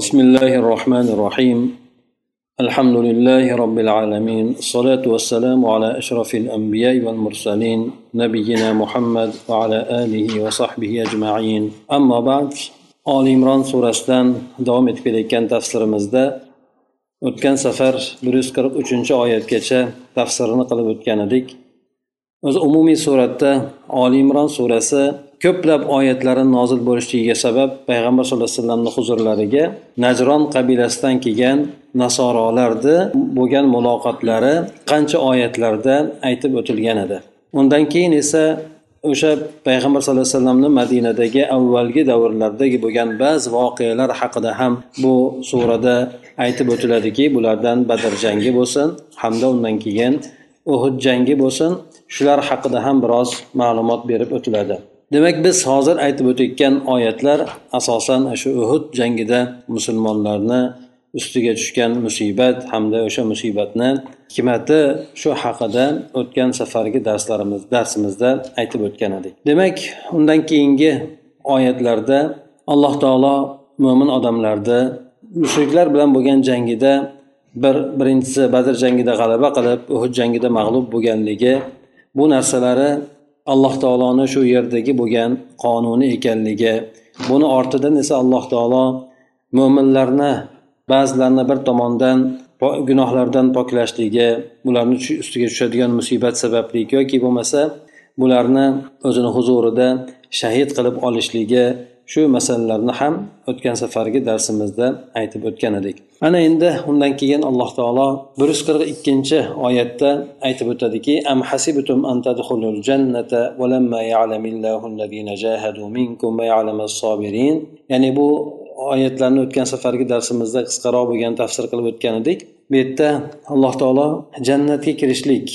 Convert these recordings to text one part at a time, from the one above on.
بسم الله الرحمن الرحيم الحمد لله رب العالمين الصلاة والسلام على أشرف الأنبياء والمرسلين نبينا محمد وعلى آله وصحبه أجمعين أما بعد آل عمران سورة davom etib kelayotgan tafsirimizda o'tgan safar bir yuz qirq uchinchi oyatgacha tafsirini qilib o'tgan edik o'zi umumiy suratda oli imron surasi ko'plab oyatlari nozil bo'lishligiga sabab payg'ambar sallallohu alayhi vasallamni huzurlariga najron qabilasidan kelgan nasorolarni bo'lgan muloqotlari qancha oyatlarda aytib o'tilgan edi. Undan keyin esa o'sha payg'ambar sallallohu alayhi vasallamni madinadagi avvalgi davrlardagi bo'lgan ba'zi voqealar haqida ham bu surada aytib o'tiladiki bulardan badr jangi bo'lsin hamda undan keyin uhud jangi bo'lsin shular haqida ham biroz ma'lumot berib o'tiladi. Demak biz hozir aytib o'tayotgan oyatlar asosan shu uhud jangida musulmonlarni ustiga tushgan musibat hamda o'sha musibatni hikmati shu haqida o'tgan safargi darslarimiz darsimizda aytib o'tgan edik. Demak undan keyingi oyatlarda alloh taolo mo'min odamlarni mushriklar bilan bo'lgan jangida bir birinchisi badr jangida g'alaba qilib uhud jangida mag'lub bo'lganligi bu narsalari alloh taoloni shu yerdagi bo'lgan qonuni ekanligi buni ortidan esa alloh taolo mo'minlarni ba'zilarini bir tomondan gunohlardan poklashligi ularni ustiga tushadigan musibat sababli yoki bo'lmasa bularni o'zini huzurida shahid qilib olishligi shu masalalarni ham o'tgan safargi darsimizda aytib o'tgan edik. Ana endi undan keyin alloh taolo bir yuz qirq ikkinchi oyatda aytib o'tadiki am hasibutum an tadkhulul jannata walamma ya'lamillahu alladhina jahadu minkum va ya'lamas sobirin ya'ni bu oyatlarni o'tgan safargi darsimizda qisqaroq bo'lgan tafsir qilib o'tgan edik. Bu yerda alloh taolo jannatga kirishlik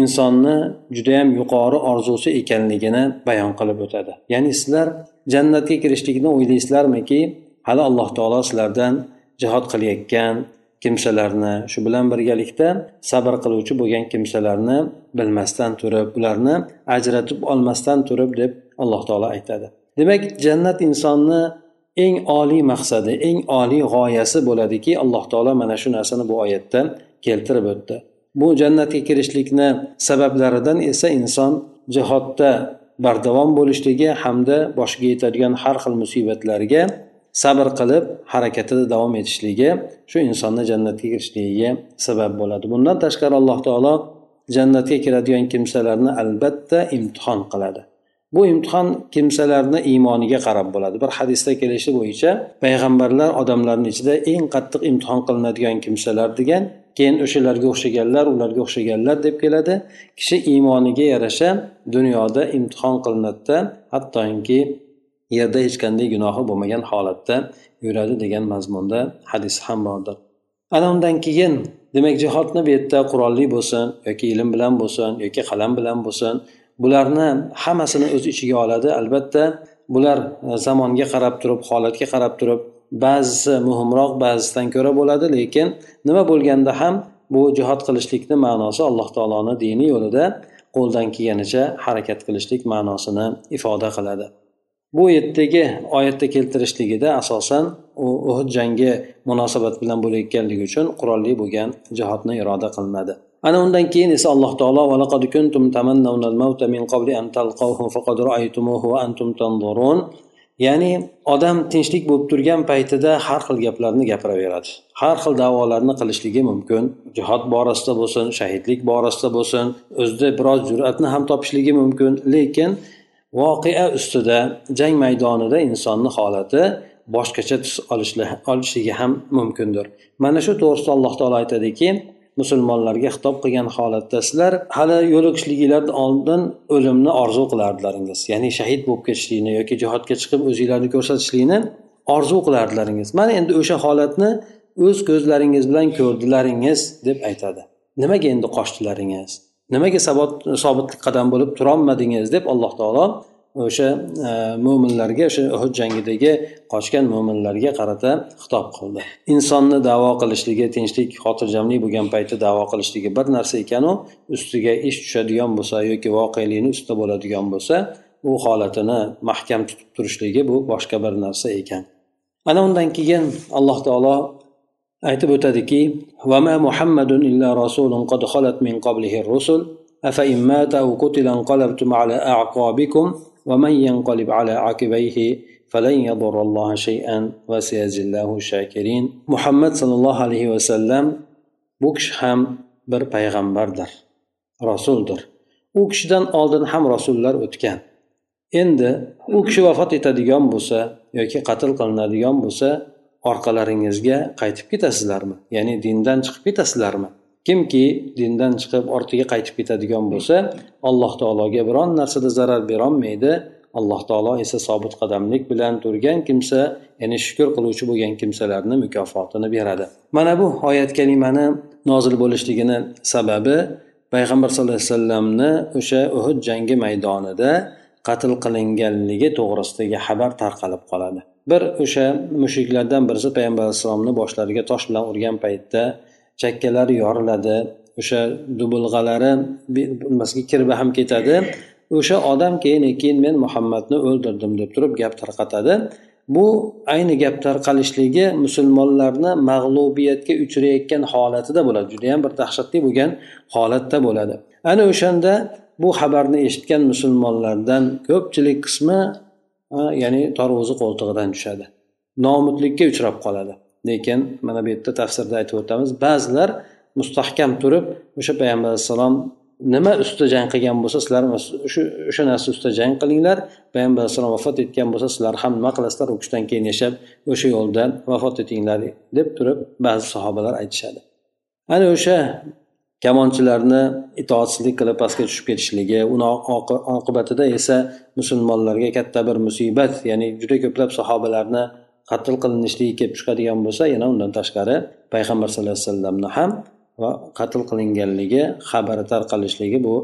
insonni judayam yuqori orzusi ekanligini bayon qilib o'tadi. Ya'ni sizlar jannatga kirishlikni o'ylaysizlarmiki? Hali alloh taolo sizlardan jihod qilayotgan kimsalarni shu bilan birgalikda sabr qiluvchi bo'lgan kimsalarni bilmasdan turib ularni ajratib olmasdan turib deb alloh taolo aytadi. Demak jannat insonni eng oliy maqsadi eng oliy g'oyasi bo'ladiki alloh taolo mana shu narsani bu oyatda keltirib o'tdi. Bu jannatga kirishlikni sabablaridan esa inson jihodda bardavom bo'lishligi hamda boshiga yetadigan har xil musibatlarga sabr qilib harakatida davom etishligi shu insonni jannatga kirishligiga sabab bo'ladi. Bundan tashqari alloh taolo jannatga kiradigan kimsalarni albatta imtihon qiladi. Bu imtihon kimsalarni iymoniga qarab bo'ladi. Bir hadisda kelishi bo'yicha payg'ambarlar odamlarni ichida eng qattiq imtihon qilinadigan kimsalar degan keyin o'shalarga o'xshaganlar ularga o'xshaganlar deb keladi. Kishi iymoniga yarasha dunyoda imtihon qilinadida hattoki yerda hech qanday gunohi bo'lmagan holatda yuradi degan mazmunda hadis ham bordir. Ana undan keyin demak jihodni bu yerda qurolli bo'lsin yoki ilm bilan bo'lsin yoki qalam bilan bo'lsin bularni hammasini o'z ichiga oladi. Albatta bular e, zamonga qarab turib holatga qarab turib ba'zisi muhimroq ba'zisidan ko'ra bo'ladi. Lekin nima bo'lganda ham bu jihod qilishlikni ma'nosi alloh taoloni dini yo'lida qo'ldan kelganicha harakat qilishlik ma'nosini ifoda qiladi. Bu yerdagi oyatda keltirishligida asosan u uhud jangi munosabat bilan bo'layotganligi uchun qurolli bo'lgan jihodni iroda qilinadi. Ana undan keyin esa alloh taolo ya'ni odam tinchlik bo'lib turgan paytida har xil gaplarni gapiraveradi. Har xil da'volarni qilishligi mumkin. Jihod borasida bo'lsin shahidlik borasida bo'lsin o'zida biroz jur'atni ham topishligi mumkin. Lekin voqea ustida jang maydonida insonni holati boshqacha tus olishligi ham mumkindir. Mana shu to'g'risida alloh taolo aytadiki musulmonlarga xitob qilgan holatda sizlar hali yo'liqishliginglardan oldin o'limni orzu qilardilaringiz ya'ni shahid bo'lib ketishlikni yoki jihodga chiqib o'zinglarni ko'rsatishlikni orzu qilardilaringiz mana endi o'sha holatni o'z ko'zlaringiz bilan ko'rdilaringiz deb aytadi. Nimaga endi qochdilaringiz? Nimaga sobitlik qadam bo'lib turolmadingiz deb alloh taolo o'sha e, mo'minlarga o'sha uhud jangidagi qochgan mo'minlarga qarata xitob qildi. Insonni davo qilishligi tinchlik xotirjamlik bo'lgan paytda davo qilishligi bir narsa ekanu ustiga ish tushadigan bo'lsa yoki voqelikni ustida bo'ladigan bo'lsa u holatini mahkam tutib turishligi bu boshqa bir narsa ekan. Ana undan keyin alloh taolo aytib o'tadiki vama muhammadun illa rasulun qad xalat min qablihi rusul afa immata qutilan qalabtum ala aqobikum ومن ينقلب على عقبيه فلن يضر الله شيئا وسيجزي الله الشاكرين محمد صلى الله عليه وسلم bu kishi ham bir payg'ambardir rasuldir u kishidan oldin ham rasullar o'tgan endi u kishi vafot etadigan bo'lsa yoki qatl qilinadigan bo'lsa orqalaringizga qaytib ketasizlarmi ya'ni dindan chiqib ketasizlarmi kimki dindan chiqib ortiga qaytib ketadigan bo'lsa alloh taologa biron narsada zarar berolmaydi. Alloh taolo esa sobit qadamlik bilan turgan kimsa ya'ni shukur qiluvchi bo'lgan kimsalarni mukofotini beradi. Mana bu oyat kalimani nozil bo'lishligini sababi payg'ambar sallallohu alayhi vasallamni o'sha uhud jangi maydonida qatl qilinganligi to'g'risidagi xabar tarqalib qoladi. Bir o'sha mushriklardan birisi payg'ambar alayhissalomni boshlariga tosh bilan urgan paytda chakkalari yoriladi. O'sha dubulg'alari nimasiga kirbi ham ketadi. O'sha odam keyin keyin men muhammadni o'ldirdim deb turib gap tarqatadi. Bu ayni gap tarqalishligi musulmonlarni mag'lubiyatga uchrayotgan holatida bo'ladi. Judayam bir dahshatli bo'lgan holatda bo'ladi. Ana o'shanda bu xabarni eshitgan musulmonlardan ko'pchilik qismi ya'ni tarvuzi qo'ltig'idan tushadi. Nomutlikka uchrab qoladi. Lekin mana bu yerda tafsirda aytib o'tamiz ba'zilar mustahkam turib o'sha payg'ambar alayhissalom nima ustida jang qilgan bo'lsa sizlar shu o'sha narsa ustida jang qilinglar payg'ambar alayhissalom vafot etgan bo'lsa sizlar ham nima qilasizlar u kishidan keyin yashab o'sha yo'lda vafot etinglar deb turib ba'zi sahobalar aytishadi. Ana o'sha kamonchilarni itoatsizlik qilib pastga tushib ketishligi uni oqibatida esa musulmonlarga katta bir musibat ya'ni juda ko'plab sahobalarni qatl qilinishligi kelib chiqadigan bo'lsa yana undan tashqari payg'ambar sallallohu alayhi vasallamni ham va qatl qilinganligi xabari tarqalishligi bu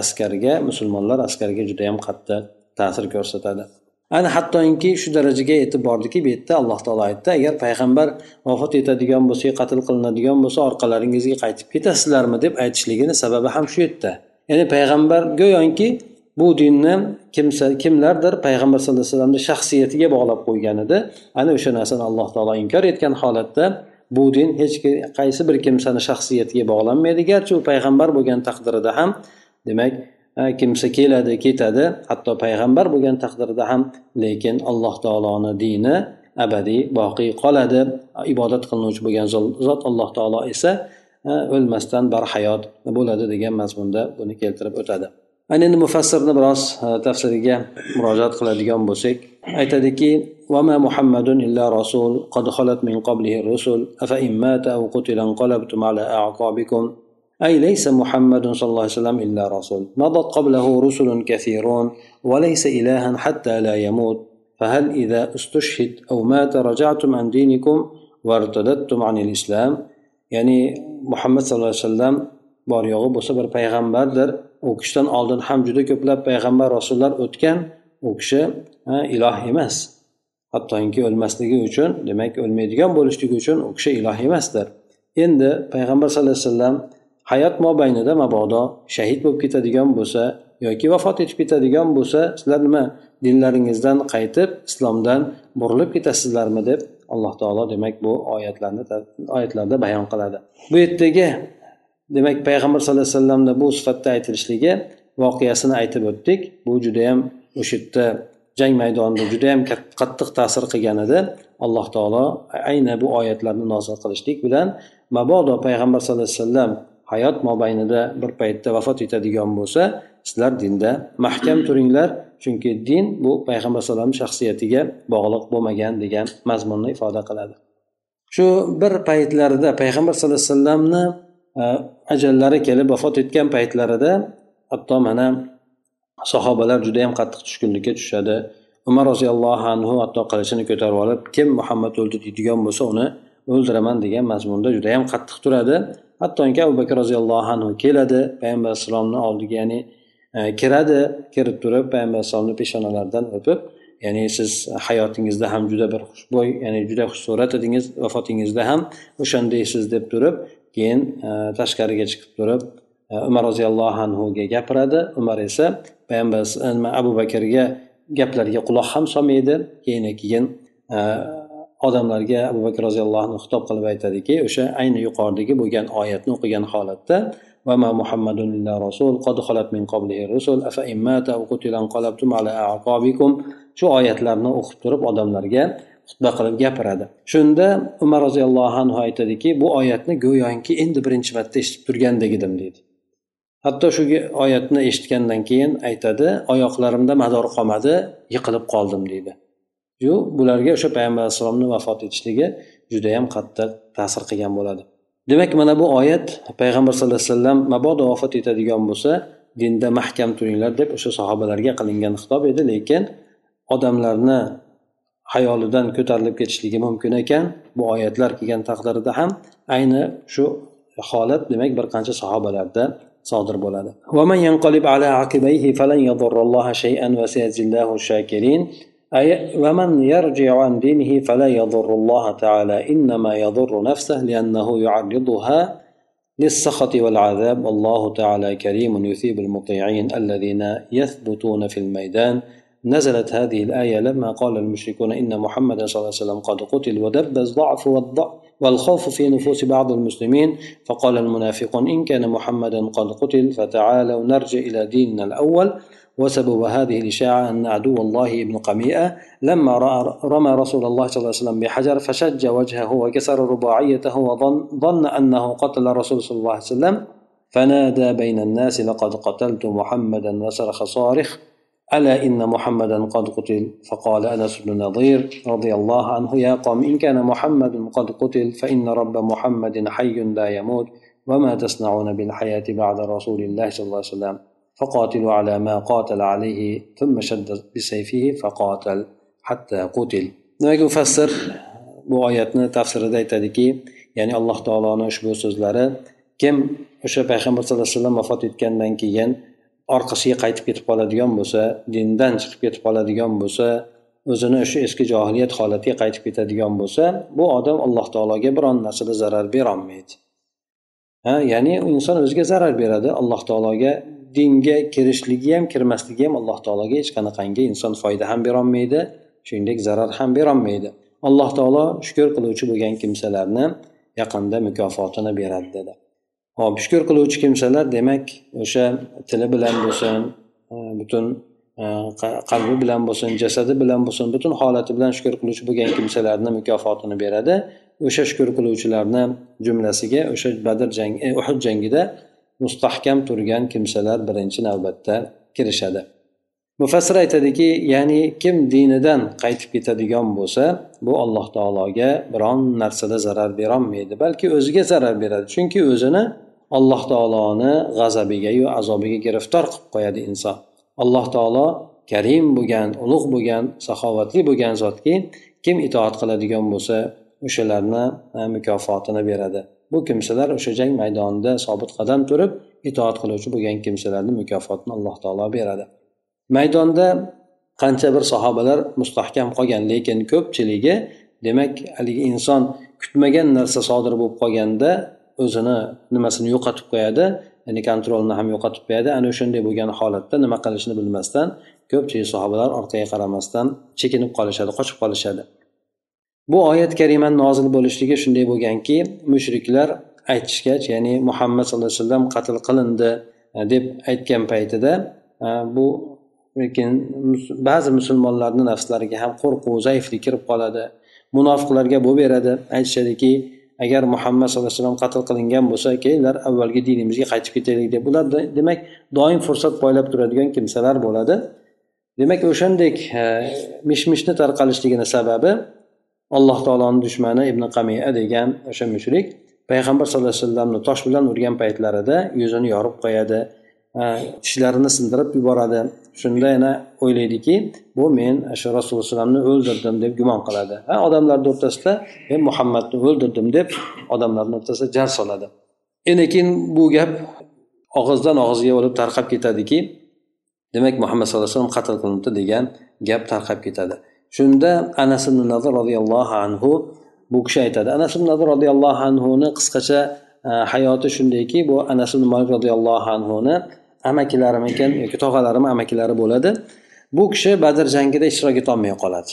askarga musulmonlar askariga judayam qattiq ta'sir ko'rsatadi. Ana hattoki shu darajaga yetib bordiki bu yerda alloh taolo aytdi agar payg'ambar vafot etadigan bo'lsa qatl qilinadigan bo'lsa orqalaringizga qaytib ketasizlarmi deb aytishligini sababi ham shu yerda. Ya'ni payg'ambar go'yoki bu dinni kimsa kimlardir? Payg'ambar sallallohu alayhi vasallamni shaxsiyatiga bog'lab qo'ygan edi. Ana o'sha narsani alloh taolo inkor etgan holatda bu din hech qaysi bir kimsani shaxsiyatiga bog'lanmaydi. Garchi u payg'ambar bo'lgan taqdirida ham demak kimsa keladi ketadi. Hatto payg'ambar bo'lgan taqdirda ham lekin alloh taoloni dini abadiy boqiy qoladi. Ibodat qilinuvchi bo'lgan zot alloh taolo esa o'lmasdan barhayot bo'ladi degan mazmunda buni keltirib o'tadi. Ana endi mufassirni biroz tafsiriga murojaat qiladigan bo'lsak aytadiki وما محمد إلا رسول قد خلت من قبله الرسل أفإن مات أو قتل انقلبتم على أعقابكم. أي ليس محمد صلى الله عليه وسلم إلا رسول. مضت قبله رسل كثيرون وليس إلها حتى لا يموت. فهل إذا استشهد أو مات رجعتم عن دينكم وارتددتم عن الإسلام؟ يعني محمد صلى الله عليه وسلم yo'g'i bo'lsa bir payg'ambardir u kishidan oldin ham juda ko'plab payg'ambar rasullar o'tgan u kishi iloh emas. Hattoki o'lmasligi uchun demak o'lmaydigan bo'lishligi uchun u kishi iloh emasdir. Endi payg'ambar sallallohu alayhi vasallam hayot mobaynida mabodo shahid bo'lib ketadigan bo'lsa yoki vafot etib ketadigan bo'lsa sizlar nima dinlaringizdan qaytib islomdan burilib ketasizlarmi deb alloh taolo demak bu oyatlarni oyatlarda bayon qiladi. Bu yerdagi demak payg'ambar sallallohu alayhi vasallamni bu sifatda aytilishligi voqeasini aytib o'tdik. Bu judayam o'sha yerda jang maydonida judayam qattiq ta'sir qilgan edi. Alloh taolo ayni bu oyatlarni nozil qilishlik bilan mabodo payg'ambar sallallohu alayhi vasallam hayot mobaynida bir paytda vafot etadigan bo'lsa sizlar dinda mahkam turinglar chunki din bu payg'ambar alayhisalom shaxsiyatiga bog'liq bo'lmagan degan mazmunni ifoda qiladi. Shu bir paytlarida payg'ambar sallallohu alayhi vasallamni Э, ajallari kelib vafot etgan paytlarida hatto mana sahobalar judayam qattiq tushkunlikka tushadi. Umar roziyallohu anhu hatto qilichini ko'tarib olib kim muhammad o'ldi deydigan bo'lsa uni o'ldiraman degan mazmunda judayam qattiq turadi. Hattoki abu bakr roziyallohu anhu keladi payg'ambar alayhissalomni oldiga ya'ni e, kiradi kirib turib payg'ambar alayhissalomni peshonalaridan o'pib ya'ni siz hayotingizda ham juda bir xushbo'y ya'ni juda xushsurat edingiz vafotingizda ham o'shandaysiz deb turib keyin tashqariga chiqib turib umar roziyallohu anhuga gapiradi umar esa payg'ambar abu bakrga gaplariga quloq ham solmaydi keyin keyin odamlarga abu bakr roziyallohu anhu xitob qilib aytadiki o'sha ayni yuqoridagi bo'lgan oyatni o'qigan holatda وما محمد إلا رسول قد خلت من قبله الرسل أفإن مات أو قتل انقلبتم على أعقابكم shu oyatlarni o'qib turib odamlarga xutba qilib gapiradi. Shunda umar roziyallohu anhu aytadiki bu oyatni go'yoki endi birinchi marta eshitib turgandek edim deydi hatto shu oyatni eshitgandan keyin aytadi oyoqlarimda mador qolmadi yiqilib qoldim deydi yu bularga o'sha payg'ambar alayhissalomni vafot etishligi judayam qattiq ta'sir qilgan bo'ladi. Demak mana bu oyat payg'ambar sallallohu alayhi vasallam mabodo vafot etadigan bo'lsa dinda mahkam turinglar deb o'sha sahobalarga qilingan xitob edi lekin odamlarni hayolidan ko'tarilib ketishligi mumkin ekan bu oyatlar kelgan taqdirda ham ayni shu holat demak bir qancha sahobalarda sodir bo'ladi ومن ينقلب على عقبيه فلن يضر الله شيئا وسيجزي الله الشاكرين أي ومن يرجع عن دينه فلا يضر الله تعالى إنما يضر نفسه لأنه يعرضها للسخط والعذاب والله تعالى كريم يثيب المطيعين الذين يثبتون في الميدان نزلت هذه الآية لما قال المشركون إن محمد صلى الله عليه وسلم قد قتل ودب الضعف والخوف في نفوس بعض المسلمين. فقال المنافقون إن كان محمدا قد قتل فتعالوا نرجع إلى ديننا الأول. وسبب هذه الإشاعة أن عدو الله ابن قميئة لما رأى رمى رسول الله صلى الله عليه وسلم بحجر فشج وجهه وكسر رباعيته وظن ظن أنه قتل الرسول صلى الله عليه وسلم. فنادى بين الناس لقد قتلت محمدا وصرخ صارخ. ألا إن محمدا قد قتل؟ فقال أنس بن نظير رضي الله عنه يا قوم إن كان محمد قد قتل فإن رب محمد حي لا يموت وما تصنعون بالحياة بعد رسول الله صلى الله عليه وسلم؟ فقاتلوا على ما قاتل عليه ثم شد بسيفه فقاتل حتى قتل. Demak mufassir bu oyatni tafsirida aytadiki ya'ni alloh taoloni ushbu so'zlari kim o'sha payg'ambar sallallohu alayhi vasallam vafot etgandan orqasiga qaytib ketib qoladigan bo'lsa dindan chiqib ketib qoladigan bo'lsa o'zini o'sha eski johiliyat holatiga qaytib ketadigan bo'lsa bu odam alloh taologa biron narsada zarar berolmaydi. Ha ya'ni inson o'ziga zarar beradi. Alloh taologa dinga kirishligi ham kirmasligi ham alloh taologa hech qanaqangi inson foyda ham berolmaydi shuningdek zarar ham berolmaydi. Alloh taolo shukur qiluvchi bo'lgan kimsalarni yaqinda mukofotini beradi dedi. Hop shukur qiluvchi kimsalar demak o'sha tili bilan bo'lsin e, butun e, qalbi bilan bo'lsin jasadi bilan bo'lsin butun holati bilan shukur qiluvchi bo'lgan kimsalarni mukofotini beradi. O'sha shukur qiluvchilarni jumlasiga o'sha badr jangi e, uhud jangida mustahkam turgan kimsalar birinchi navbatda kirishadi. Mufassir aytadiki ya'ni kim dinidan qaytib ketadigan bo'lsa bu alloh taologa biron narsada zarar berolmaydi balki o'ziga zarar beradi. Chunki o'zini alloh taoloni g'azabigayu azobiga giriftor qilib qo'yadi inson. Alloh taolo karim bo'lgan ulug' bo'lgan saxovatli bo'lgan zotki kim itoat qiladigan bo'lsa o'shalarni mukofotini beradi. Bu kimsalar o'sha jang maydonida sobit qadam turib itoat qiluvchi bo'lgan kimsalarni mukofotini alloh taolo beradi. Maydonda qancha bir sahobalar mustahkam qolgan lekin ko'pchiligi demak haligi inson kutmagan narsa sodir bo'lib qolganda o'zini nimasini yo'qotib qo'yadi ya'ni kontrolni ham yo'qotib qo'yadi. Ana o'shanday bo'lgan holatda nima qilishni bilmasdan ko'pchilik sahobalar orqaga qaramasdan chekinib qolishadi qochib qolishadi. Bu oyat karimani nozil bo'lishligi shunday bo'lganki mushriklar aytishgach ya'ni muhammad sallallohu alayhi vasallam qatl qilindi deb aytgan paytida bu lekin ba'zi musulmonlarni nafslariga ham qo'rquv zaiflik kirib qoladi. Munofiqlarga bo'laveradi aytishadiki agar muhammad sallallohu alayhi vasallam qatl qilingan bo'lsa kelinglar avvalgi dinimizga qaytib ketaylik deb. Ular demak doim fursat poylab turadigan kimsalar bo'ladi. Demak o'shandek e, mish mishni tarqalishligini sababi alloh taoloni dushmani ibn qamiya degan o'sha mushrik payg'ambar sallallohu alayhi vasallamni tosh bilan urgan paytlarida yuzini yorib qo'yadi. Э, tishlarini sindirib yuboradi. Shunda yana o'ylaydiki bu men shu rasululloh alayhivasallamni o'ldirdim deb gumon qiladi. Ha odamlarni o'rtasida men muhammadni o'ldirdim deb odamlarni o'rtasida jar soladi. Endi keyin bu gap og'izdan og'izga bo'lib tarqab ketadiki demak muhammad sallallohu alayhi vasallam qatl qilindi degan gap tarqab ketadi. Shunda anas ibn nazir roziyallohu anhu bu kishi aytadi. Anas ibn nazir roziyallohu anhuni qisqacha e, hayoti shundayki bu anas ibn malik roziyallohu anhuni amakilarimikan yoki tog'alarim amakilari bo'ladi. Bu kishi badr jangida ishtirok etolmay qoladi.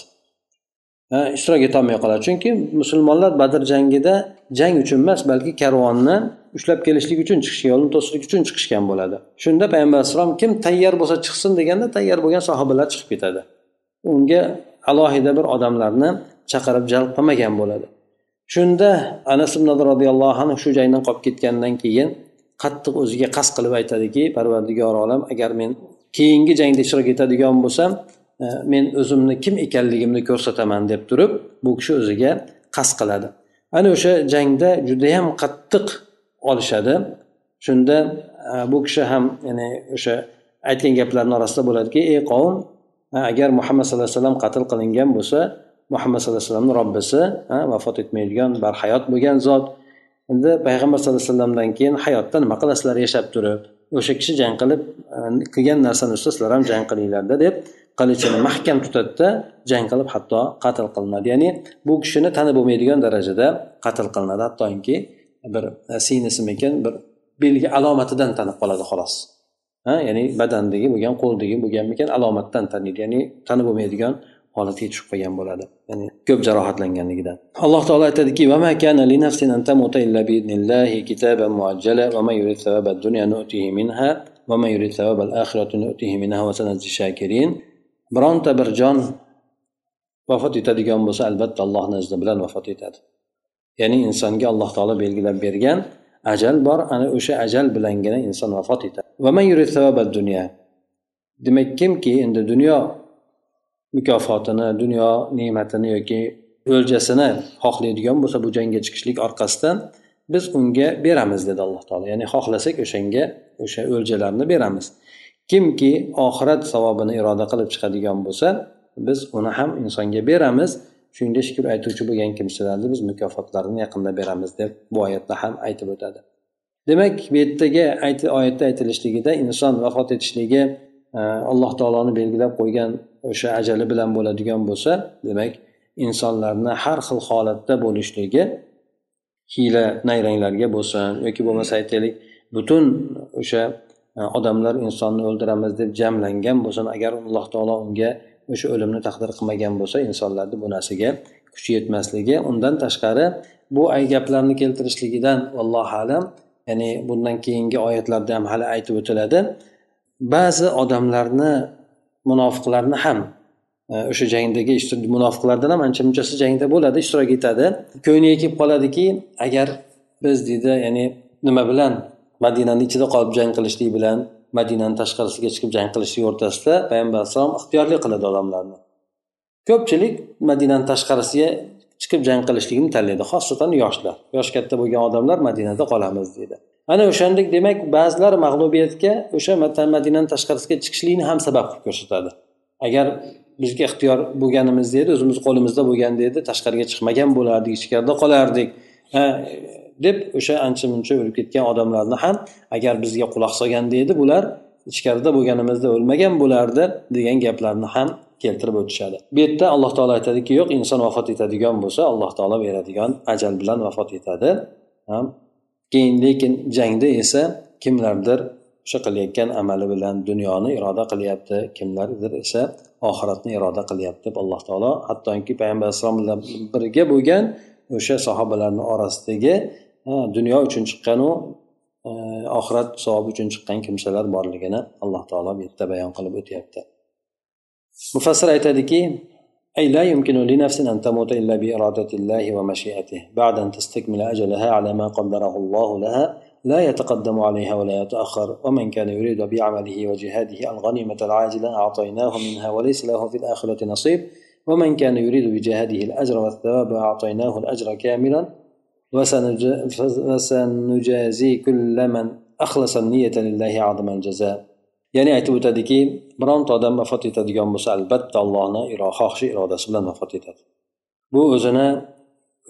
Ishtirok etolmay qoladi. Chunki musulmonlar badr jangida jang uchun emas balki karvonni ushlab kelishlik uchun chiqishgan yo'lni to'sishlik uchun chiqishgan bo'ladi. Shunda payg'ambar alayhissalom kim tayyor bo'lsa chiqsin deganda tayyor bo'lgan sahobalar chiqib ketadi. Unga alohida bir odamlarni chaqirib jalb qilmagan bo'ladi. Shunda anas ibn roziyallohu anhu shu jangdan qolib ketgandan keyin qattiq o'ziga qasd qilib aytadiki parvardigor olam agar men keyingi jangda ishtirok etadigan bo'lsam e, men o'zimni kim ekanligimni ko'rsataman deb turib bu kishi o'ziga qasd qiladi. Ana o'sha jangda judayam qattiq olishadi. Shunda e, bu kishi ham ya'ni o'sha aytgan gaplarni orasida bo'ladiki ey qavm e, agar muhammad sallallohu alayhi vasallam qatl qilingan bo'lsa muhammad sallallohu alayhi vasallamni robbisi vafot etmaydigan barhayot bo'lgan zot endi payg'ambar sallallohu alayhi vasallamdan keyin hayotda nima qilasizlar yashab turib o'sha kishi jang qilib e, qilgan narsani ustida sizlar ham jang qilinglarda deb qilichini mahkam tutadida jang qilib hatto qatl qilinadi. Ya'ni bu kishini tanib bo'lmaydigan darajada qatl qilinadi. Hattoki bir e, singlisimikin bir belgi alomatidan tanib qoladi xolos. Ha ya'ni badandagi bo'lgan qo'ldagi bo'lganmikan alomatdan taniydi. Ya'ni tanib bo'lmaydigan holatga tushib qolgan bo'ladi. Ya'ni ko'p jarohatlanganligidan. Alloh taolo aytadiki bironta bir jon vafot etadigan bo'lsa albatta allohni izni bilan vafot etadi. Ya'ni insonga alloh taolo belgilab bergan ajal bor ana o'sha ajal bilangina inson vafot etadi. Demak kimki endi dunyo mukofotini dunyo ne'matini yoki o'ljasini xohlaydigan bo'lsa bu jangga chiqishlik orqasidan biz unga beramiz dedi alloh taolo. Ya'ni xohlasak o'shanga o'sha o'ljalarni beramiz. Kimki oxirat savobini iroda qilib chiqadigan bo'lsa biz uni ham insonga beramiz. Shunga shukur aytuvchi bo'lgan kimsalarni biz mukofotlarini yaqinda beramiz deb bu oyatda ham aytib o'tadi. Demak bu yerdagi oyatda aytilishligida inson vafot etishligi e, alloh taoloni belgilab qo'ygan o'sha ajali bilan bo'ladigan bo'lsa demak insonlarni har xil holatda bo'lishligi hiyla nayranglarga bo'lsin yoki bo'lmasa aytaylik butun o'sha e, odamlar insonni o'ldiramiz deb jamlangan bo'lsin agar alloh taolo unga o'sha o'limni taqdir qilmagan bo'lsa insonlarni bu narsaga kuchi yetmasligi. Undan tashqari bu gaplarni keltirishligidan allohu alam ya'ni bundan keyingi oyatlarda ham hali aytib o'tiladi ba'zi odamlarni munofiqlarni ham e, o'sha jangdagi munofiqlardan ham ancha munchasi jangda bo'ladi ishtirok etadi. Ko'ngliga kelib qoladiki agar biz deydi ya'ni nima bilan madinani ichida qolib jang qilishlik bilan madinani tashqarisiga chiqib jang qilishlik o'rtasida payg'ambar alayhissalom ixtiyorli qiladi odamlarni. Ko'pchilik madinani tashqarisiga chiqib jang qilishlikni tanlaydi xosatan yoshlar. Yosh katta bo'lgan odamlar madinada qolamiz deydi. Ana o'shandek demak ba'zilar mag'lubiyatga o'sha madinani tashqarisiga chiqishlikni ham sabab qilib ko'rsatadi. Agar bizga ixtiyor bo'lganimizda edi o'zimiz qo'limizda bo'lganda edi tashqariga chiqmagan bo'lardik ichkarida qolardik deb o'sha ancha muncha o'lib ketgan odamlarni ham agar bizga quloq solganda edi bular ichkarida bo'lganimizda o'lmagan bo'lardi degan gaplarni ham keltirib o'tishadi. Bu yerda alloh taolo aytadiki yo'q inson vafot etadigan bo'lsa alloh taolo beradigan ajal bilan vafot etadi. Keyin lekin jangda esa kimlardir o'sha qilayotgan amali bilan dunyoni iroda qilyapti kimlardir esa oxiratni iroda qilyapti deb alloh taolo hattoki payg'ambar alayhissalom bilan birga bo'lgan o'sha sahobalarni orasidagi dunyo uchun chiqqanu e, oxirat savobi uchun chiqqan kimsalar borligini alloh taolo bu yerda bayon qilib o'tyapti. Mufassir aytadiki أي لا يمكن لنفس أن تموت إلا بإرادة الله ومشيئته. بعد أن تستكمل أجلها على ما قدره الله لها لا يتقدم عليها ولا يتأخر. ومن كان يريد بعمله وجهاده الغنيمة العاجلة أعطيناه منها وليس له في الآخرة نصيب. ومن كان يريد بجهاده الأجر والثواب أعطيناه الأجر كاملا. وسنجازي كل من أخلص النية لله عظم الجزاء. Ya'ni aytib o'tadiki bironta odam vafot etadigan bo'lsa albatta allohni xohishi irodasi bilan vafot etadi. Bu o'zini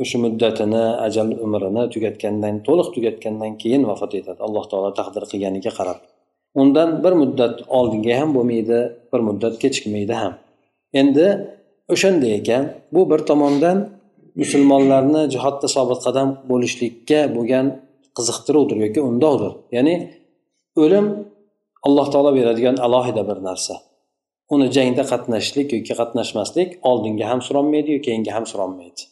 o'sha muddatini ajal umrini tugatgandan to'liq tugatgandan keyin vafot etadi. Alloh taolo taqdir qilganiga qarab. Undan bir muddat oldinga ham bo'lmaydi bir muddat kechikmaydi ham. Endi o'shanday ekan bu bir tomondan musulmonlarni jihodda sobit qadam bo'lishlikka bo'lgan qiziqtiruvdir yoki undovdir. Ya'ni o'lim alloh taolo beradigan alohida bir narsa. Uni jangda qatnashishlik yoki qatnashmaslik oldinga ham suranmaydi keyinga ham suranmaydi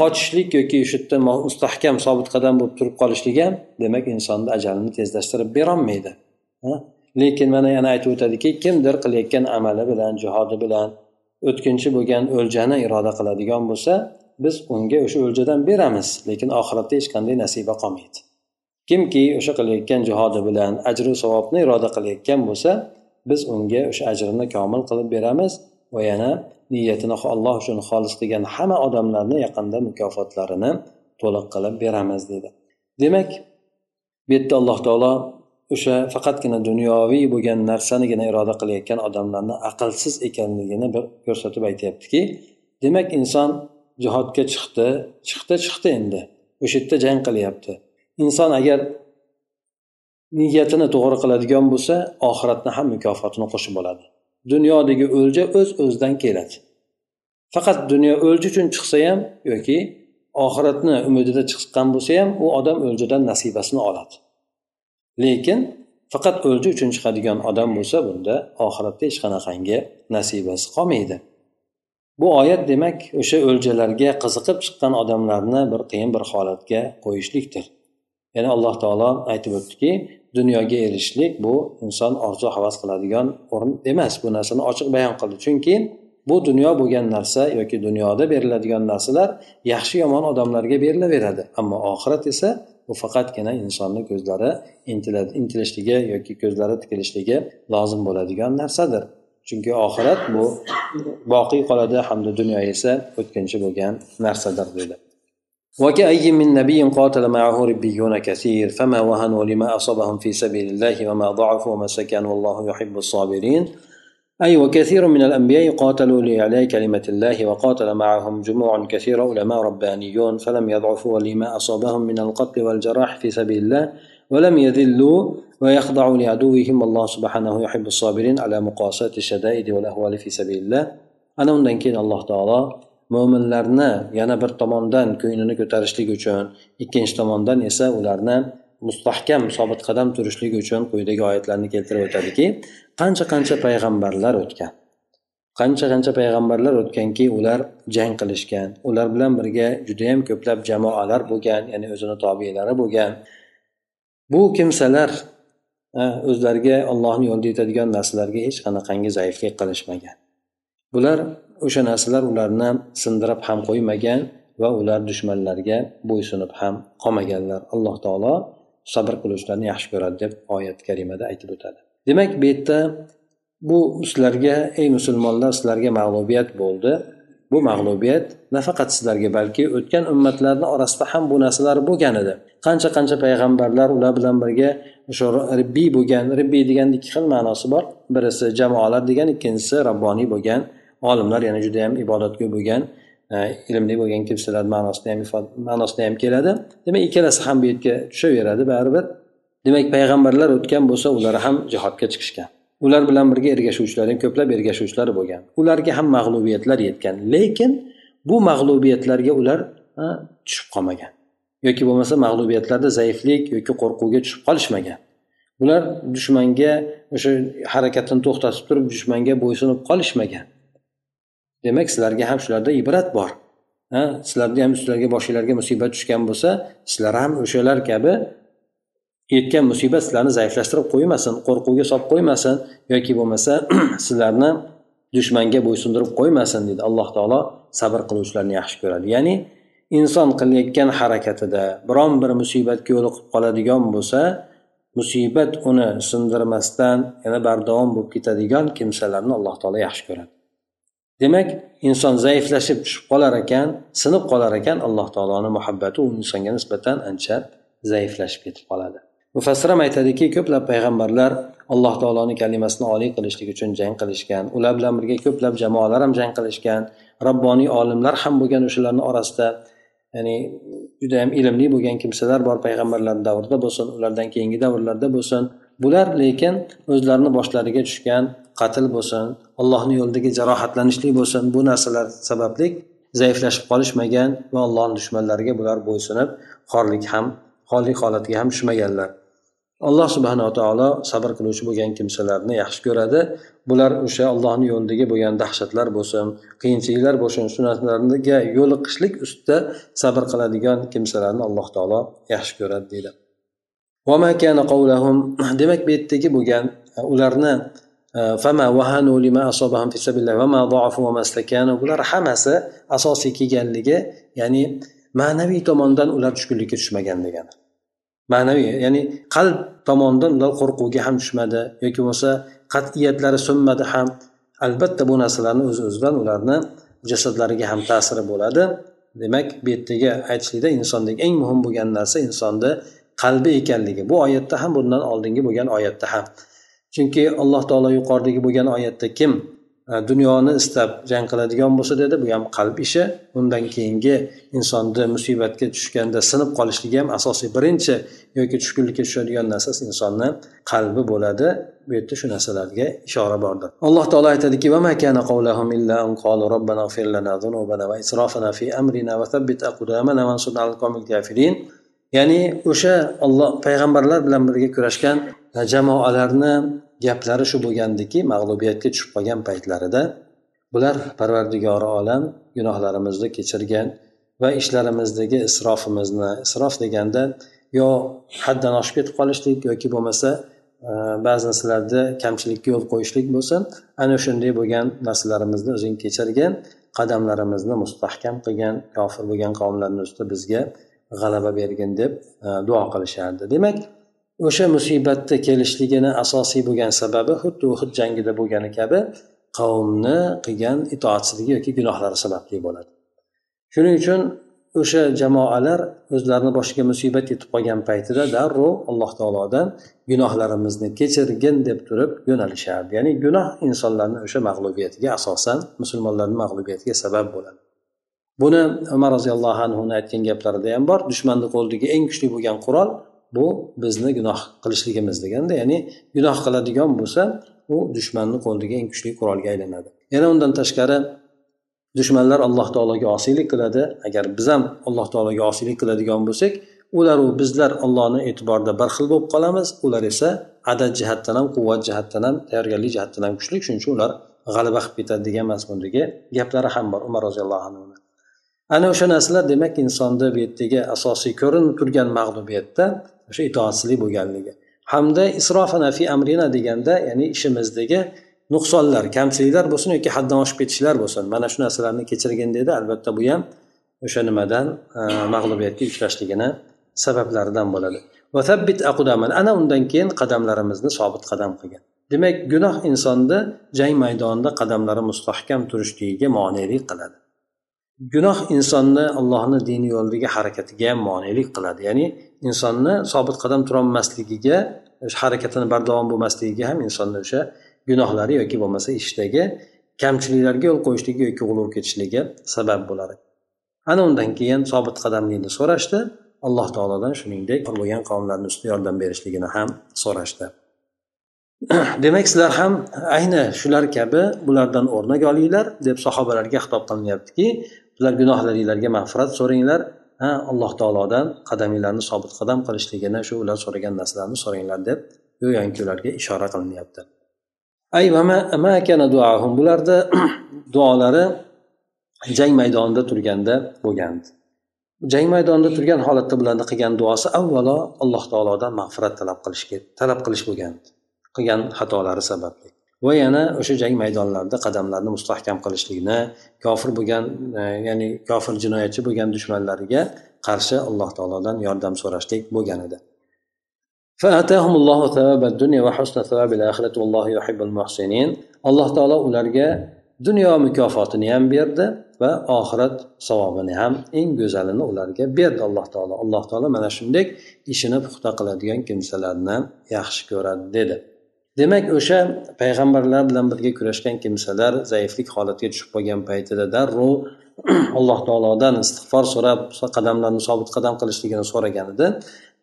qochishlik yoki shu yerda mustahkam sobit qadam bo'lib turib qolishlik ham demak insonni ajalini tezlashtirib berolmaydi. Lekin mana yana aytib o'tadiki kimdir qilayotgan amali bilan jihodi bilan o'tkinchi bo'lgan o'ljani iroda qiladigan bo'lsa biz unga o'sha o'ljadan beramiz lekin oxiratda hech qanday nasiba qolmaydi. Kimki o'sha qilayotgan jihodi bilan ajru savobni iroda qilayotgan bo'lsa biz unga o'sha ajrini komil qilib beramiz va yana niyatini alloh uchun xolis qilgan hamma odamlarni yaqinda mukofotlarini to'liq qilib beramiz dedi. Demak bu yerda alloh taolo o'sha faqatgina dunyoviy bo'lgan narsanigina iroda qilayotgan odamlarni aqlsiz ekanligini bir ko'rsatib aytyaptiki demak inson jihodga chiqdi chiqdi chiqdi endi. O'sha yerda jang qilyapti. Inson agar niyatini to'g'ri qiladigan bo'lsa oxiratni ham mukofotini qo'shib oladi dunyodagi o'lja o'z öz o'zidan keladi. Faqat dunyo o'lja uchun chiqsa ham yoki oxiratni umidida chiqqan bo'lsa ham u odam o'ljadan nasibasini oladi. Lekin faqat o'lja uchun chiqadigan odam bo'lsa bunda oxiratda hech qanaqangi nasibasi qolmaydi. Bu oyat demak o'sha o'ljalarga qiziqib chiqqan odamlarni bir qiyin bir holatga qo'yishlikdir. Ya'ni alloh taolo aytib o'tdiki dunyoga erishishlik bu inson orzu havas qiladigan o'rin emas. Bu narsani ochiq bayon qildi. Chunki bu dunyo bo'lgan narsa yoki dunyoda beriladigan narsalar yaxshi yomon odamlarga berilaveradi. Ammo oxirat esa bu faqatgina insonni ko'zlari intilishligi yoki ko'zlari tikilishligi lozim bo'ladigan narsadir. Chunki oxirat bu boqiy qoladi hamda dunyo esa o'tkinchi bo'lgan narsadir dedi وكأي من نبي قاتل معه ربيون كثير فما وهنوا لما أصابهم في سبيل الله وما ضعفوا وما سكنوا والله يحب الصابرين. أي وكثير من الأنبياء قاتلوا لإعلاء كلمة الله وقاتل معهم جموع كثيرة علماء ربانيون فلم يضعفوا لما أصابهم من القتل والجراح في سبيل الله ولم يذلوا ويخضعوا لعدوهم. والله سبحانه يحب الصابرين على مقاسات الشدائد والأهوال في سبيل الله. ana undan alloh taolo mo'minlarni yana bir tomondan ko'nglini ko'tarishlik uchun ikkinchi tomondan esa ularni mustahkam sobit qadam turishlik uchun quyidagi oyatlarni keltirib o'tadiki qancha qancha payg'ambarlar o'tgan? Qancha qancha payg'ambarlar o'tganki ular jang qilishgan ular bilan birga judayam ko'plab jamoalar bo'lgan ya'ni o'zini tobiylari bo'lgan. Bu kimsalar o'zlariga ollohni yo'lida yetadigan narsalarga hech qanaqangi zaiflik qilishmagan. Bular o'sha narsalar ularni sindirib ham qo'ymagan va ular dushmanlarga bo'ysunib ham qolmaganlar. Alloh taolo sabr qiluvchilarni yaxshi ko'radi deb oyat karimada aytib o'tadi. Demak bu yerda bu sizlarga ey musulmonlar sizlarga mag'lubiyat bo'ldi. Bu mag'lubiyat nafaqat sizlarga balki o'tgan ummatlarni orasida ham bu narsalar bo'lgan edi. Qancha qancha payg'ambarlar ular bilan birga o'sha ribbiy bo'lgan ribbiy deganda ikki xil ma'nosi bor. Birisi jamoalar degan ikkinchisi rabboniy bo'lgan. Olimlar ya'ni juda yam ibodatgo'y bo'lgan e, ilmli bo'lgan kimsalar ma'nosida ham ma'nosida ham keladi. Demak ikkalasi ham bu yerga tushaveradi baribir. Demak payg'ambarlar o'tgan bo'lsa ular ham jihodga chiqishgan. Ular bilan birga ergashuvchilar ham ko'plab ergashuvchilar bo'lgan. Ularga ham mag'lubiyatlar yetgan lekin bu mag'lubiyatlarga ular e, tushib qolmagan. Yoki bo'lmasa mag'lubiyatlarda zaiflik yoki qo'rquvga tushib qolishmagan. Ular dushmanga o'sha harakatini to'xtatib turib dushmanga bo'ysunib qolishmagan. Demak sizlarga ham shularda ibrat bor. Ha sizlarni ham sizlarga boshinglarga musibat tushgan bo'lsa sizlar ham o'shalar kabi yetgan musibat sizlarni zaiflashtirib qo'ymasin qo'rquvga solib qo'ymasin yoki bo'lmasa sizlarni dushmanga bo'ysundirib qo'ymasin deydi alloh taolo sabr qiluvchilarni yaxshi ko'radi. Ya'ni inson qilayotgan harakatida biron bir musibatga yo'liqib qoladigan bo'lsa musibat uni sindirmasdan yana bardavom bo'lib ketadigan kimsalarni alloh taolo yaxshi ko'radi. Demak inson zaiflashib tushib qolar ekan sinib qolar ekan alloh taoloni muhabbati u insonga nisbatan ancha zaiflashib ketib qoladi. Mufassir ham aytadiki ko'plab payg'ambarlar alloh taoloni kalimasini oliy qilishlik uchun jang qilishgan ular bilan birga ko'plab jamoalar ham jang qilishgan robboniy olimlar ham bo'lgan o'shalarni orasida ya'ni judayam ilmli bo'lgan kimsalar bor payg'ambarlar davrida bo'lsin ulardan keyingi davrlarda bo'lsin. Bular lekin o'zlarini boshlariga tushgan qatl bo'lsin allohni yo'lidagi jarohatlanishlik bo'lsin bu narsalar sababli zaiflashib qolishmagan va allohni dushmanlariga bular bo'ysunib xorlik ham xorlik holatiga ham tushmaganlar. Alloh subhanava taolo sabr qiluvchi bo'lgan kimsalarni yaxshi ko'radi. Bular o'sha allohni yo'lidagi bo'lgan dahshatlar bo'lsin qiyinchiliklar bo'lsin shu narsalarga yo'liqishlik ustida sabr qiladigan kimsalarni alloh taolo yaxshi ko'radi deydi. demak bu yerdagi bo'lgan ularni e, bular hammasi asosiy kelganligi ya'ni ma'naviy tomondan ular tushkunlikka tushmagan degani. Ma'naviy ya'ni qalb tomonidan ular qo'rquvga ham tushmadi yoki bo'lmasa qat'iyatlari so'nmadi ham. Albatta bu narsalarni o'z o'zidan ularni jasadlariga ham ta'siri bo'ladi. Demak bu yerdagi aytishlikda insondagi eng muhim bo'lgan narsa insonni qalbi ekanligi. Bu oyatda ham bundan oldingi bo'lgan oyatda ham. Chunki alloh taolo yuqoridagi bo'lgan oyatda kim e, dunyoni istab jang qiladigan bo'lsa dedi bu ham qalb ishi. Undan keyingi insonni musibatga tushganda sinib qolishligi ham asosiy birinchi yoki tushkunlikka tushadigan narsasi insonni qalbi bo'ladi. Bu yerda shu narsalarga ishora bordir alloh taolo aytadiki va ya'ni o'sha olloh payg'ambarlar bilan birga kurashgan e, jamoalarni gaplari shu bo'lgandiki mag'lubiyatga tushib qolgan paytlarida bular parvardigori olam gunohlarimizni kechirgan va ishlarimizdagi isrofimizni isrof deganda yo haddan oshib ketib qolishlik yoki bo'lmasa e, ba'zi narsalarda kamchilikka yo'l qo'yishlik bo'lsin ana shunday bo'lgan narsalarimizni o'zing kechirgin qadamlarimizni mustahkam qilgan kofir bo'lgan qavmlarni ustida bizga g'alaba bergin deb e, duo qilishardi. Demak o'sha musibatni kelishligini asosiy bo'lgan sababi xuddi uhud jangida bo'lgani kabi qavmni qilgan itoatsizligi yoki gunohlari sababli bo'ladi. Shuning uchun o'sha jamoalar o'zlarini boshiga musibat yetib qolgan paytida darrov alloh taolodan gunohlarimizni kechirgin deb turib yo'nalishardi. Ya'ni gunoh insonlarni o'sha mag'lubiyatiga asosan musulmonlarni mag'lubiyatiga sabab bo'ladi. Buni umar roziyallohu anhuni aytgan gaplarida ham bor. Dushmanni qo'lidagi eng kuchli bo'lgan qurol bu bizni gunoh qilishligimiz deganda ya'ni gunoh qiladigan bo'lsa u dushmanni qo'lidagi eng kuchli qurolga aylanadi. Yana undan tashqari dushmanlar alloh taologa osiylik qiladi. Agar biz ham alloh taologa osiylik qiladigan bo'lsak ular u bizlar ollohni e'tiborida bir xil bo'lib qolamiz. Ular esa adad jihatdan ham quvvat jihatdan ham tayyorgarlik jihatdan ham kuchli. Shuning uchun ular g'alaba qilib ketadi degan mazmundagi gaplari ham bor umar roziyallohu anhu ana o'sha narsalar demak insonni bu yerdagi asosiy ko'rinib turgan mag'lubiyatda o'sha itoatsizlik bo'lganligi. Hamda isrofana fi amrina deganda ya'ni ishimizdagi nuqsonlar kamchiliklar bo'lsin yoki haddan oshib ketishlar bo'lsin. Mana shu narsalarni kechirgin dedi. Albatta bu ham o'sha nimadan e, mag'lubiyatga uchrashligini sabablaridan bo'ladi. Ana undan keyin qadamlarimizni sobit qadam qilgan. Demak gunoh insonni jang maydonida qadamlari mustahkam turishligiga monelik qiladi. Gunoh insonni allohni dini yo'lidagi harakatiga ham monelik qiladi. Ya'ni insonni sobit qadam turolmasligiga harakatini bardavom bo'lmasligiga ham insonni o'sha gunohlari yoki bo'lmasa ishdagi kamchiliklarga yo'l qo'yishligi yoki g'ulov ketishligi sabab bo'ladi. Ana undan keyin sobit qadamlikni so'rashdi. Alloh taolodan shuningdek bo'lgan qavmlarni ustida yordam berishligini ham so'rashdi. Demak sizlar ham ayni shular kabi bulardan o'rnak olinglar deb sahobalarga xitob qilinyaptiki sizlar gunohlaringlarga mag'firat so'ranglar. Ha alloh taolodan qadaminglarni sobit qadam qilishligini shu ular so'ragan narsalarni so'ranglar deb go'yoki ularga ishora qilinyapti. Ay bularni duolari jang maydonida turganda bo'lgandi. Jang maydonida turgan holatda bularni qilgan duosi avvalo alloh taolodan mag'firat talab qilish talab qilish bo'lgan qilgan xatolari sababli. Va yana o'sha jang maydonlarida qadamlarni mustahkam qilishlikni kofir bo'lgan e, ya'ni kofir jinoyatchi bo'lgan dushmanlariga qarshi alloh taolodan yordam so'rashlik bo'lgan edi. Alloh taolo ularga dunyo mukofotini ham berdi va oxirat savobini ham eng go'zalini ularga berdi alloh taolo. Alloh taolo mana shunday ishini puxta qiladigan kimsalarni yaxshi ko'radi dedi. Demak o'sha payg'ambarlar bilan birga kurashgan kimsalar zaiflik holatiga tushib qolgan paytida darrov alloh taolodan istig'for so'rab qadamlarni sobit qadam qilishligini so'raganida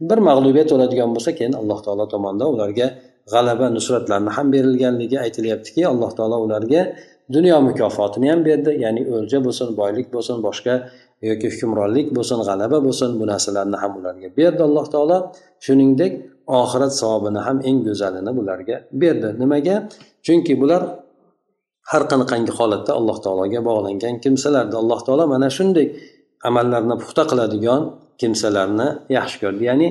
bir mag'lubiyat bo'ladigan bo'lsa keyin alloh taolo tomonidan ularga g'alaba nusratlarni ham berilganligi aytilyaptiki alloh taolo ularga dunyo mukofotini ham berdi ya'ni o'lja bo'lsin boylik bo'lsin boshqa yoki hukmronlik bo'lsin g'alaba bo'lsin bu narsalarni ham ularga berdi alloh taolo. Shuningdek oxirat savobini ham eng go'zalini bularga berdi. Nimaga? Chunki bular har qanaqangi holatda alloh taologa bog'langan kimsalardi. Alloh taolo mana shunday amallarni puxta qiladigan kimsalarni yaxshi ko'rdi. Ya'ni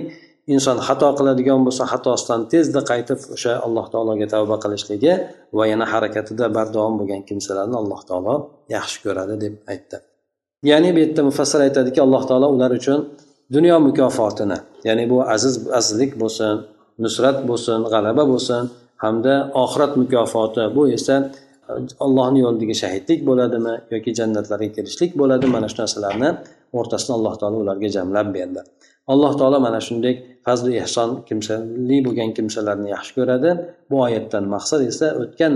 inson xato qiladigan bo'lsa xatosidan tezda qaytib o'sha alloh taologa tavba qilishligi va yana harakatida bardavom bo'lgan kimsalarni alloh taolo yaxshi ko'radi deb aytdi. Ya'ni bu yerda mufassir aytadiki alloh taolo ular uchun dunyo mukofotini ya'ni bu aziz azizlik bo'lsin nusrat bo'lsin g'alaba bo'lsin hamda oxirat mukofoti bu esa allohni yo'lidagi shahidlik bo'ladimi yoki jannatlarga kirishlik bo'ladimi? Mana shu narsalarni o'rtasini alloh taolo ularga jamlab berdi. Alloh taolo mana shunday fazli ehson kimsali bo'lgan kimsalarni yaxshi ko'radi. Bu oyatdan maqsad esa o'tgan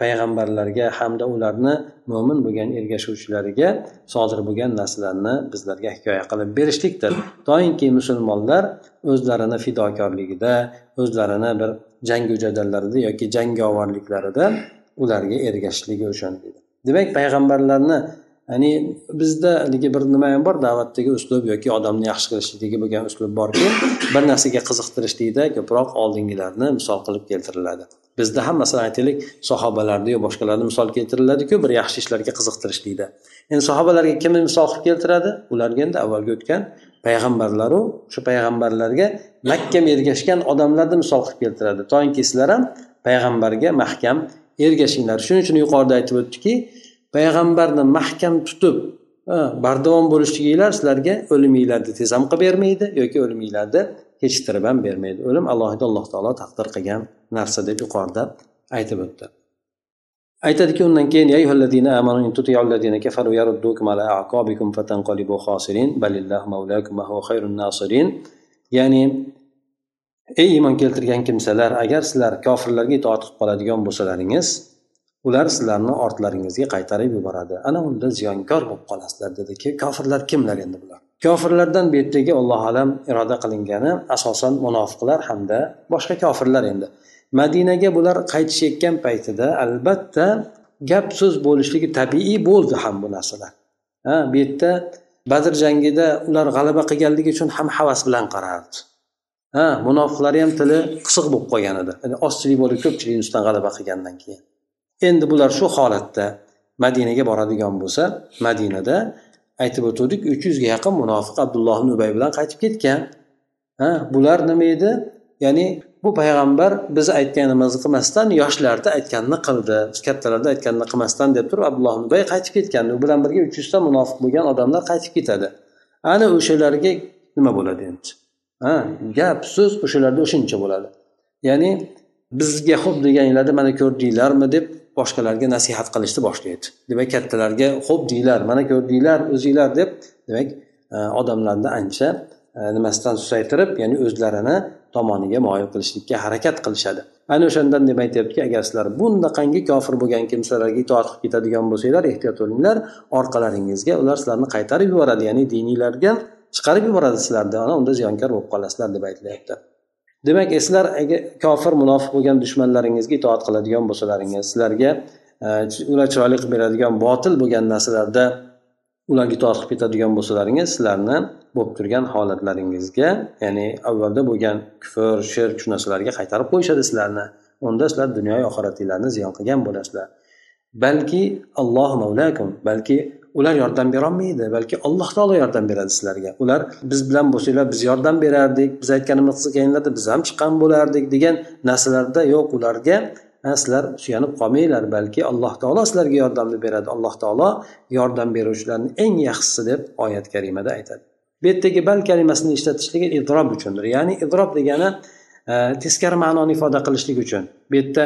payg'ambarlarga hamda ularni mo'min bo'lgan ergashuvchilariga sodir bo'lgan narsalarni bizlarga hikoya qilib berishlikdir. Doimki musulmonlar o'zlarini fidokorligida o'zlarini bir jangu jadallarida yoki jangovarliklarida ularga ergashishligi uchun demak payg'ambarlarni ya'ni bizda haligi bir nima ham bor da'vatdagi uslub yoki odamni yaxshi qilishlikdagi bo'lgan uslub borki bir narsaga qiziqtirishlikda ko'proq oldingilarni misol qilib keltiriladi. Bizda ham masalan aytaylik sahobalarni yo boshqalarni misol keltiriladiku bir yaxshi ishlarga qiziqtirishlikda endi sahobalarga kimni misol qilib keltiradi? Ularga endi avvalgi o'tgan payg'ambarlaru shu payg'ambarlarga mahkam ergashgan odamlarni misol qilib keltiradi. Toinki sizlar ham payg'ambarga mahkam ergashinglar. Shuning uchun yuqorida aytib o'tdiki payg'ambarni mahkam tutib bardavom bo'lishliginglar sizlarga o'liminglarni tez ham qilib bermaydi yoki o'liminglarni kechiktirib ham bermaydi. O'lim alohida alloh taolo taqdir qilgan narsa deb yuqorida aytib o'tdi. Aytadiki undan keyin ya'ni ey iymon keltirgan kimsalar agar sizlar kofirlarga itoat qilib qoladigan bo'lsalaringiz ular sizlarni ortlaringizga qaytarib yuboradi. Ana unda ziyonkor bo'lib qolasizlar dediki kofirlar kimlar endi bular? Kofirlardan bu yerdagi alloh alam iroda qilingani asosan munofiqlar hamda boshqa kofirlar endi. Madinaga bular qaytishayotgan paytida albatta gap so'z bo'lishligi tabiiy bo'ldi ham bu narsalar. Ha bu yerda badr jangida ular g'alaba qilganligi uchun ham havas bilan qarardi. Ha munofiqlar ham tili qisiq bo'lib qolgan edi. Ya'ni ozchilik bo'lib ko'pchilikni ustidan g'alaba qilgandan keyin. Endi bular shu holatda madinaga boradigan bo'lsa madinada aytib o'tuvdik uch yuzga yaqin munofiq abdulloh ubay bilan qaytib ketgan. Ha bular nima edi? Ya'ni bu payg'ambar biz aytganimizni qilmasdan yoshlarda aytganini qildi. Kattalarda aytganini qilmasdan deb turib abdulloh ubay qaytib ketgan. U bilan birga uch yuzta munofiq bo'lgan odamlar qaytib ketadi. Ana o'shalarga nima bo'ladi endi? Ha gap so'z o'shalarda o'shuncha bo'ladi. Ya'ni bizga xo'p deganinglarda mana ko'rdinglarmi deb boshqalarga nasihat qilishni boshlaydi. Demak kattalarga xo'p deyglar mana ko'rdinglar o'zinglar deb demak e, odamlarni ancha e, nimasidan susaytirib ya'ni o'zlarini tomoniga moyil qilishlikka harakat qilishadi. Ana o'shandan deb aytyaptiki agar sizlar bundaqangi kofir bo'lgan kimsalarga itoat qilib ketadigan bo'lsanglar ehtiyot bo'linglar orqalaringizga ular sizlarni qaytarib yuboradi ya'ni diniylarga chiqarib yuboradi sizlarni ana unda ziyonkor bo'lib qolasizlar deb aytilyapti. Demak sizlar agar kofir munofiq bo'lgan dushmanlaringizga itoat qiladigan bo'lsalaringiz sizlarga e, ular chiroyli qilib beradigan botil bo'lgan narsalarda ularga itoat qilib ketadigan bo'lsalaringiz sizlarni bo'lib turgan holatlaringizga ya'ni avvalda bo'lgan kufr shirk shu narsalarga qaytarib qo'yishadi sizlarni. Unda sizlar dunyo oxiratinglarni ziyon qilgan bo'lasizlar. Balki alloh mavlakum balki ular yordam berolmaydi balki alloh taolo yordam beradi sizlarga. Ular biz bilan bo'lsanglar biz yordam berardik biz aytganimizni qilganlarda biz ham chiqqan bo'lardik degan narsalarda yo'q ularga sizlar suyanib qolmanglar balki alloh taolo sizlarga yordamni beradi. Alloh taolo yordam beruvchilarni eng yaxshisi deb oyat karimada aytadi. Bu yerdagi bal kalimasini ishlatishligi idrob uchundir. Ya'ni idrob degani e, teskari ma'noni ifoda qilishlik uchun. Bu yerda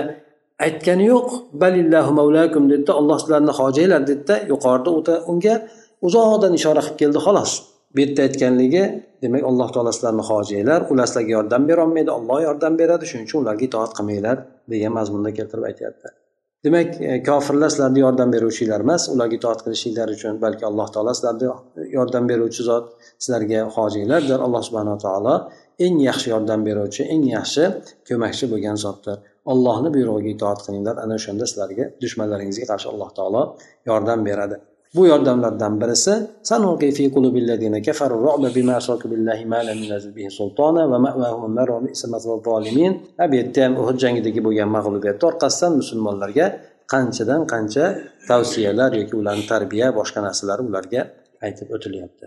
aytgani yo'q. Balillahu mavlakum dedida olloh sizlarni hojanglar dedida yuqorida unga uzoqdan ishora qilib keldi xolos. Bu yerda aytganligi demak alloh taolo sizlarni hojanglar ular sizlarga yordam berolmaydi olloh yordam beradi shuning uchun ularga itoat qilmanglar degan mazmunda keltirib aytyapti. Demak e, kofirlar sizlarni yordam beruvchilar emas ularga itoat qilishinglar uchun balki alloh taolo sizlarni yordam beruvchi zot sizlarga hojinglardir alloh subhanaa taolo eng yaxshi yordam beruvchi eng yaxshi ko'makchi bo'lgan zotdir. Ollohni buyrug'iga itoat qilinglar. Ana o'shanda sizlarga dushmanlaringizga qarshi alloh taolo yordam beradi. Bu yordamlardan birisi bu ham uhud jangidagi bo'lgan mag'lubiyat orqasidan musulmonlarga qanchadan qancha tavsiyalar yoki ularni tarbiya boshqa narsalar ularga aytib o'tilyapti.